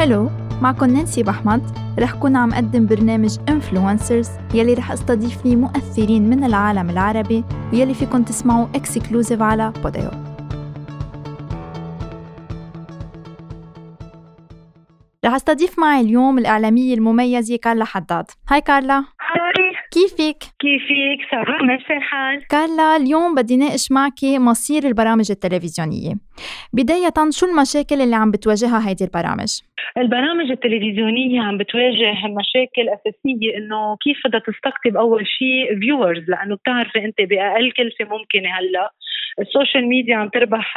Hello معكم نانسي بحمد. رح كون عم قدم برنامج influencers يلي رح أستضيف فيه مؤثرين من العالم العربي ويلي فيكم تسمعوا exclusive على بوديو رح أستضيف معي اليوم الإعلامية المميزة كارلا حداد. Hi كارلا. كيفك؟ كيفك؟ ça va ماشي الحال؟ كارلا اليوم بدي ناقش معك مصير البرامج التلفزيونية بداية شو المشاكل اللي عم بتواجهها هيدي البرامج؟ البرامج التلفزيونية عم بتواجه مشاكل أساسية إنه كيف بدها تستقطب أول شيء viewers لأنه بتعرفي أنت بأقل كلفة ممكنة هلأ ال social media عم تربح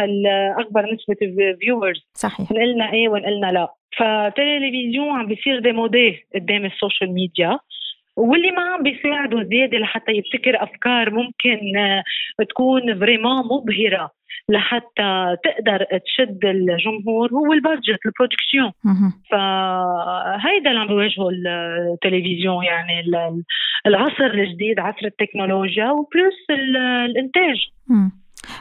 أكبر نسبة viewers صحيح نقلنا إيه ونقلنا لا فتلفزيون عم بيصير démodé قدام ال social media واللي ما عم بيساعده زيادة لحتى يبتكر أفكار ممكن آه، تكون vraiment مبهرة لحتى تقدر تشد الجمهور هو ال budget ال production فهيدا اللي عم بيواجهه التلفزيون يعني العصر الجديد عصر التكنولوجيا و plus الإنتاج.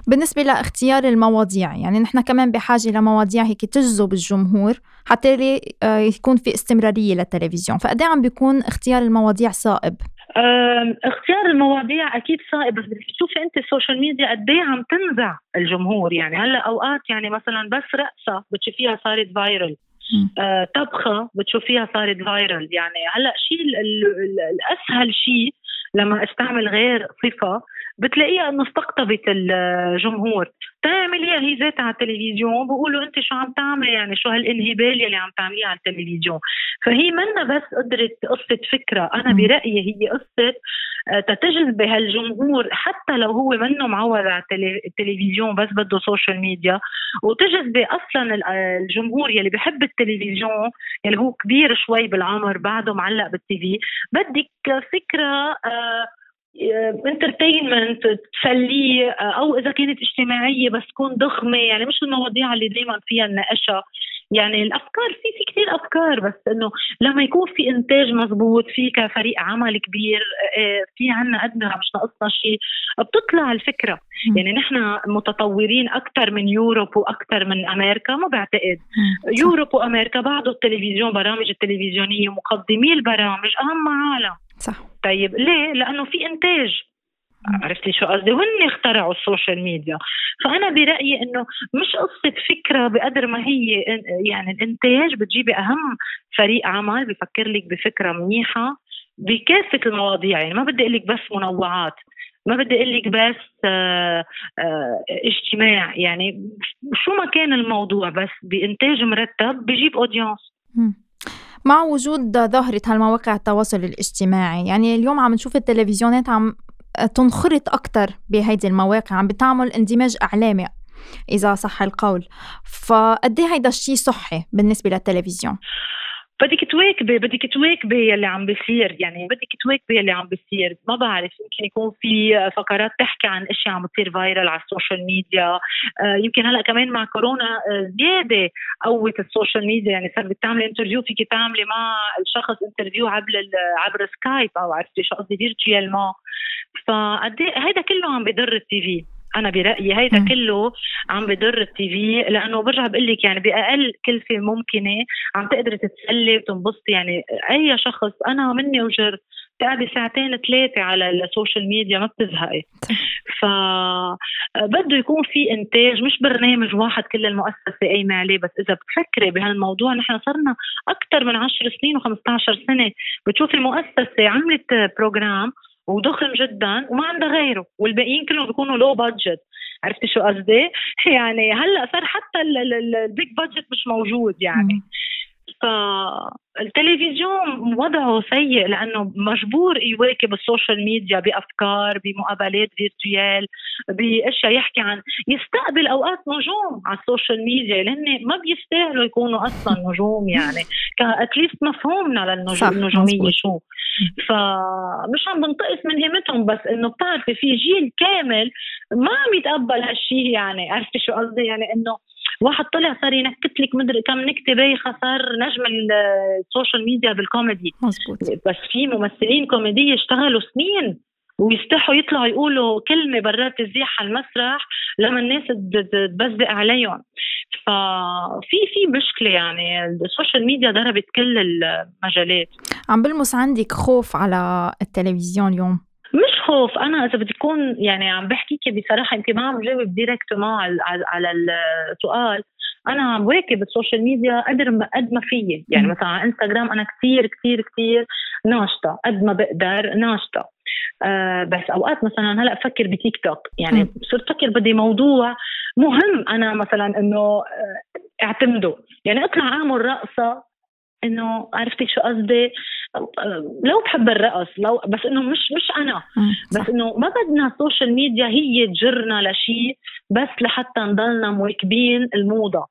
بالنسبة لاختيار المواضيع يعني نحن كمان بحاجة لمواضيع هيك تجذب الجمهور حتى آه، يكون في استمرارية للتلفزيون. فقد عم بيكون اختيار المواضيع صائب؟ اختيار المواضيع أكيد صائب بس بدك تشوفي أنت ال social media قد إيه عم تنزع الجمهور. يعني هلأ أوقات يعني مثلا بس رقصة بتشوفيها صارت viral آه طبخة بتشوفيها صارت viral يعني هلأ شيء الأسهل شيء لما استعمل غير صفة بتلاقيها أنه استقطبت الجمهور. هي ذاتها على التلفزيون بقولوا أنت شو عم تعملي؟ يعني شو هالانهبال اللي عم تعمليها على التلفزيون؟ فهي منا بس قدرت قصة فكرة. أنا برأيي هي قصة آه، تتجذب هالجمهور حتى لو هو منه معود على التلفزيون بس بده social media وتجذبي أصلا الجمهور يلي بحب التلفزيون يلي هو كبير شوي بالعمر بعده معلق بال TV بدك فكرة آه entertainment تسليه أو إذا كانت اجتماعية بس تكون ضخمة يعني مش المواضيع اللي دائما فيها نناقشها يعني الأفكار في في كثير أفكار بس إنه لما يكون في إنتاج مزبوط في كفريق عمل كبير آه، في عنا ادمغه مش ناقصنا شيء بتطلع الفكرة. يعني نحن متطورين أكثر من Europe وأكثر من أمريكا ما بعتقد. Europe وأمريكا بعده التلفزيون برامج التلفزيونية مقدمي البرامج أهم عالم. صح. طيب ليه؟ لأنه في إنتاج. عرفتي شو قصدي؟ وهن اخترعوا ال social media، فأنا برأيي إنه مش قصة فكرة بقدر ما هي يعني الإنتاج بتجيبي أهم فريق عمل بفكر لك بفكرة منيحة بكافة المواضيع. يعني ما بدي أقول لك بس منوعات ما بدي أقول لك بس آآ آآ اجتماع. يعني شو ما كان الموضوع بس بإنتاج مرتب بجيب اودينس مع وجود ظاهرة هالمواقع التواصل الاجتماعي. يعني اليوم عم نشوف التلفزيونات عم تنخرط أكتر بهيدي المواقع عم بتعمل اندماج إعلامي إذا صح القول. فقد هيدا الشيء صحي بالنسبة للتلفزيون؟ بدك تواكبي بدك تواكبي يلي عم بيصير يعني بدك تواكبي يلي عم بيصير. ما بعرف يمكن يكون في فقرات تحكي عن اشياء عم بتصير viral على السوشيال ميديا. آه، يمكن هلأ كمان مع كورونا آه، زيادة قوت ال social media. يعني صار بتعملي interview فيك تعملي مع الشخص interview عبر عبر سكايب أو عرفتي شو قصدي virtual ما فقد إيه، هيدا كله عم بضر ال TV. أنا برأيي هيدا م. كله عم بضر ال TV لأنه برجع بقول لك يعني بأقل كلفة ممكنة عم تقدري تتسلي وتنبسطي. يعني أي شخص أنا مني وجر تقعدي ساعتين ثلاثة على ال social media ما بتزهقي. ف بده يكون في إنتاج مش برنامج واحد كل المؤسسة قايمة عليه. بس إذا بتفكري بهالموضوع نحن صرنا أكثر من 10 سنين و15 سنة بتشوفي المؤسسة عملت program وضخم جدا وما عندها غيره والباقيين كلهم بيكونوا low budget عرفتي شو قصدي؟ يعني هلأ صار حتى ال big budget مش موجود يعني. فالتلفزيون وضعه سيء لأنه مجبور يواكب ال social media بأفكار بمقابلات virtuelles بأشياء يحكي عن يستقبل أوقات نجوم على ال social media لأن ما بيستاهلوا يكونوا أصلا نجوم يعني. at least مفهومنا للنجوميه شو؟ فمش عم بنتقص من قيمتهم بس إنه بتعرفي في جيل كامل ما عم يتقبل هالشيء يعني. عرفتي شو قصدي؟ يعني إنه واحد طلع صار ينكت لك مدري كم نكتة بايخة صار نجم ال social media بال comedy. مزبوط. بس في ممثلين كوميدية اشتغلوا سنين. ويستحوا يطلعوا يقولوا كلمة برات الزيح على المسرح لما الناس تبزق عليهم. ففي في مشكلة يعني. ال social media ضربت كل المجالات. عم بلمس عندك خوف على التلفزيون اليوم؟ مش خوف. أنا إذا بدي أكون يعني عم بحكيكي بصراحة يمكن ما عم جاوب direct ما على, على السؤال. أنا عم بواكب ال social media قدر ما قد ما فيي. يعني مثلا على إنستغرام أنا كثير كثير كثير ناشطة. قد ما بقدر ناشطة. آه بس أوقات مثلا هلأ بفكر بتيك توك. يعني صرت أفكر بدي موضوع مهم أنا مثلا إنه آه، أعتمده. يعني أطلع أعمل رقصة إنه عرفتي شو قصدي؟ لو بحب الرقص لو بس إنه مش مش أنا. بس إنه ما بدنا ال social media هي تجرنا لشيء بس لحتى نضلنا مواكبين الموضة.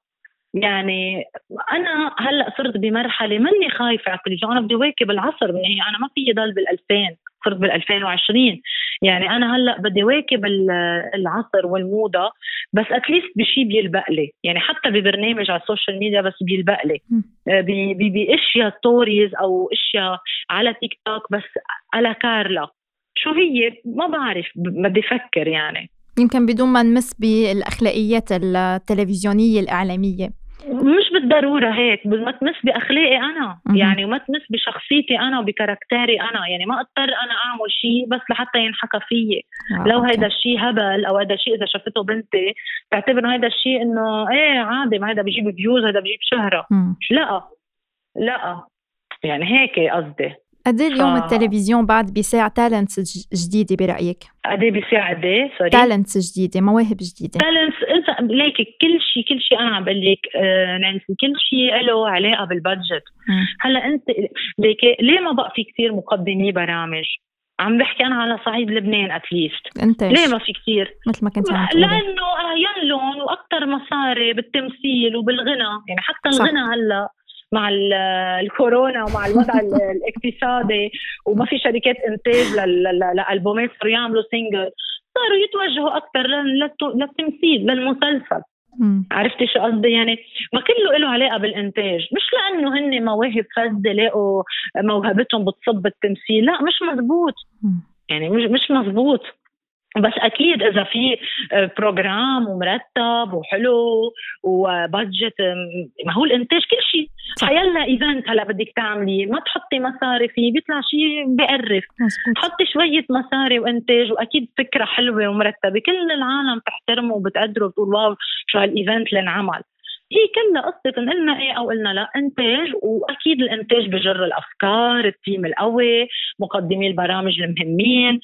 يعني أنا هلأ صرت بمرحلة ماني خايفة على التلفزيون أنا بدي واكب العصر بالنهايه أنا ما في ضل بال 2000 صرت بال 2020 يعني أنا هلأ بدي واكب العصر والموضة بس at least بشيء بيلبق لي. يعني حتى ببرنامج على ال social media بس بيلبق لي. آه، باشياء stories أو إشياء على تيك توك بس على كارلا. شو هي؟ ما بعرف بدي أفكر يعني. يمكن بدون ما نمس بالأخلاقيات التلفزيونية الإعلامية. بالضروره هيك ما تمس بأخلاقي أنا. يعني وما تمس بشخصيتي أنا وب caractère ي أنا. يعني ما أضطر أنا أعمل شيء بس لحتى ينحكى فيي. آه، لو هيدا الشيء هبل أو هيدا الشيء إذا شافته بنتي بعتبر إنه هيدا الشيء إنه إيه عادي ما هيدا بيجيب views هيدا بيجيب شهرة. لا لا. يعني هيك قصدي. قد اليوم ف... التلفزيون بعد بيساع talents جديدة برأيك؟ قد إيه بيساع قد إيه؟ sorry. talents جديدة مواهب جديدة. talents إنت ليك كل شيء كل شيء أنا عم بقول لك آه نانسي. كل شيء له علاقه بال budget هلأ أنت ليك ليه ما بقى في كثير مقدمي برامج؟ عم بحكي أنا على صعيد لبنان اتليست أنت ليه ما في كثير؟ مثل ما كنت عم تقولي. لأنه اهين لهم وأكثر مصاري بالتمثيل وبالغنى يعني حتى الغنى هلأ مع الكورونا ومع الوضع الاقتصادي وما في شركات إنتاج لألبومات صاروا يعملوا سينجل صاروا يتوجهوا أكثر للتمثيل للمسلسل. عرفتي شو قصدي؟ يعني ما كله له علاقة بالإنتاج. مش لأنه هن مواهب فذه لاقوا موهبتهم بتصب بالتمثيل لا مش مزبوط. يعني مش مش مزبوط. بس أكيد إذا في program ومرتب وحلو و budget ما هو الإنتاج كل شيء. حيلا event هلا بدك تعملي ما تحطي مصاري فيه بيطلع شيء بقرف. حطي شوية مصاري وإنتاج وأكيد فكرة حلوة ومرتبة. كل العالم تحترمه وبتقدره وبتقول wow شو هال event اللي انعمل هي كلها قصة قلنا إيه أو قلنا لا إنتاج وأكيد الإنتاج بجر الأفكار التيم القوي مقدمي البرامج المهمين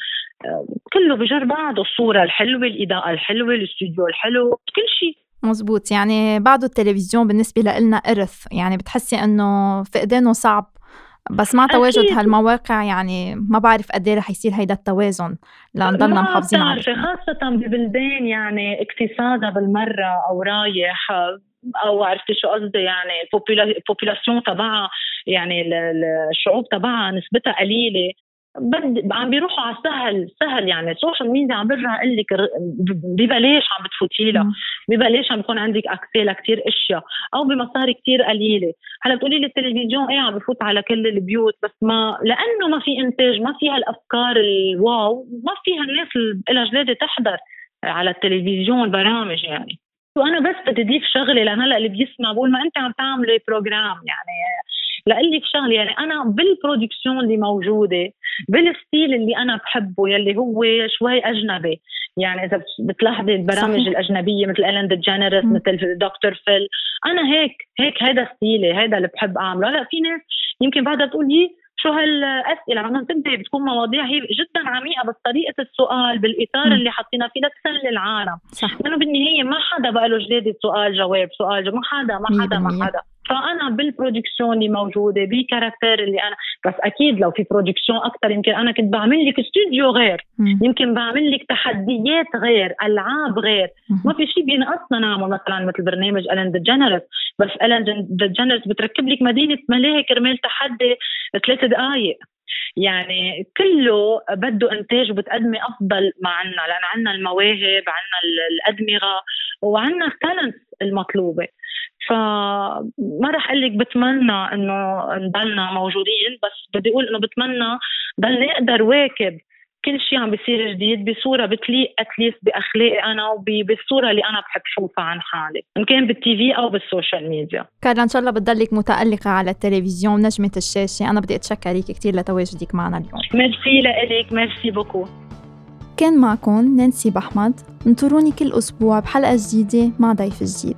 آه، كله بجر بعض الصورة الحلوة الإضاءة الحلوة الاستوديو الحلو كل شيء. مزبوط. يعني بعده التلفزيون بالنسبة لنا إرث يعني بتحسي إنه فقدانه صعب. بس مع تواجد أكيد. هالمواقع يعني ما بعرف قد إيه رح يصير هيدا التوازن لنضلنا محافظين عليه خاصة ببلدان يعني اقتصادها بالمرة أو رايح أو عرفتي شو قصدي؟ يعني ال population تبعها يعني الشعوب تبعها نسبتها قليلة. عم بيروحوا على سهل سهل يعني. ال social media عم برجع أقول لك ببلاش عم بتفوتي لها. ببلاش عم بيكون عندك accès لكثير أشياء أو بمصاري كثير قليلة. هلا بتقولي لي التلفزيون إيه عم بفوت على كل البيوت بس ما لأنه ما في إنتاج ما فيها الافكار ال wow ما فيها الناس اللي لها جلادة تحضر على التلفزيون برامج يعني. وأنا بس بدي اضيف شغله لأن هلا اللي بيسمع بقول ما أنت عم تعملي program يعني لاقول لك شغله يعني أنا بال production اللي موجودة بال style اللي أنا بحبه يلي هو شوي أجنبي. يعني إذا بتلاحظي البرامج صحيح. الأجنبية مثل ايلين ديجينيرس مثل دكتور فيل أنا هيك هيك هذا style ي هذا اللي بحب أعمله. هلا في ناس يمكن بعدها تقول لي شو هالأسئلة؟ عم تنتهي بتكون مواضيع هي جدا عميقة بس طريقة السؤال بالإطار م. اللي حاطينها فيه لتسلي العالم. صح. لأنه بالنهاية ما حدا بقى له جديد سؤال جواب سؤال جواب. ما حدا ما حدا ما حدا. فأنا بال production اللي موجودة ب caractère اللي أنا بس أكيد لو في production أكثر يمكن أنا كنت بعمل لك استوديو غير. مم. يمكن بعمل لك تحديات غير ألعاب غير. مم. ما في شيء بينقصنا نعمل مثلا مثل برنامج الين ديجنرس بس الين ديجنرس بتركب لك مدينة ملاهي كرمال تحدي ثلاث دقائق يعني كله بده إنتاج وبتقدمي أفضل ما عنا لأن عنا المواهب عنا الأدمغة وعنا ال talent المطلوبة. فما رح أقول لك بتمنى إنه نضلنا موجودين بس بدي أقول إنه بتمنى ضل نقدر واكب كل شيء عم بيصير جديد بصورة بتليق at least بأخلاقي أنا وبالصوره اللي أنا بحب شوفها عن حالي إن كان بال TV أو بال social media كارلا إن شاء الله بتضلك متألقة على التلفزيون نجمة الشاشة أنا بدي اتشكرك كثير لتواجدك معنا اليوم. ميرسي لك merci beaucoup. كان معكم نانسي بحمد انطروني كل أسبوع بحلقة جديدة مع ضيف جديد.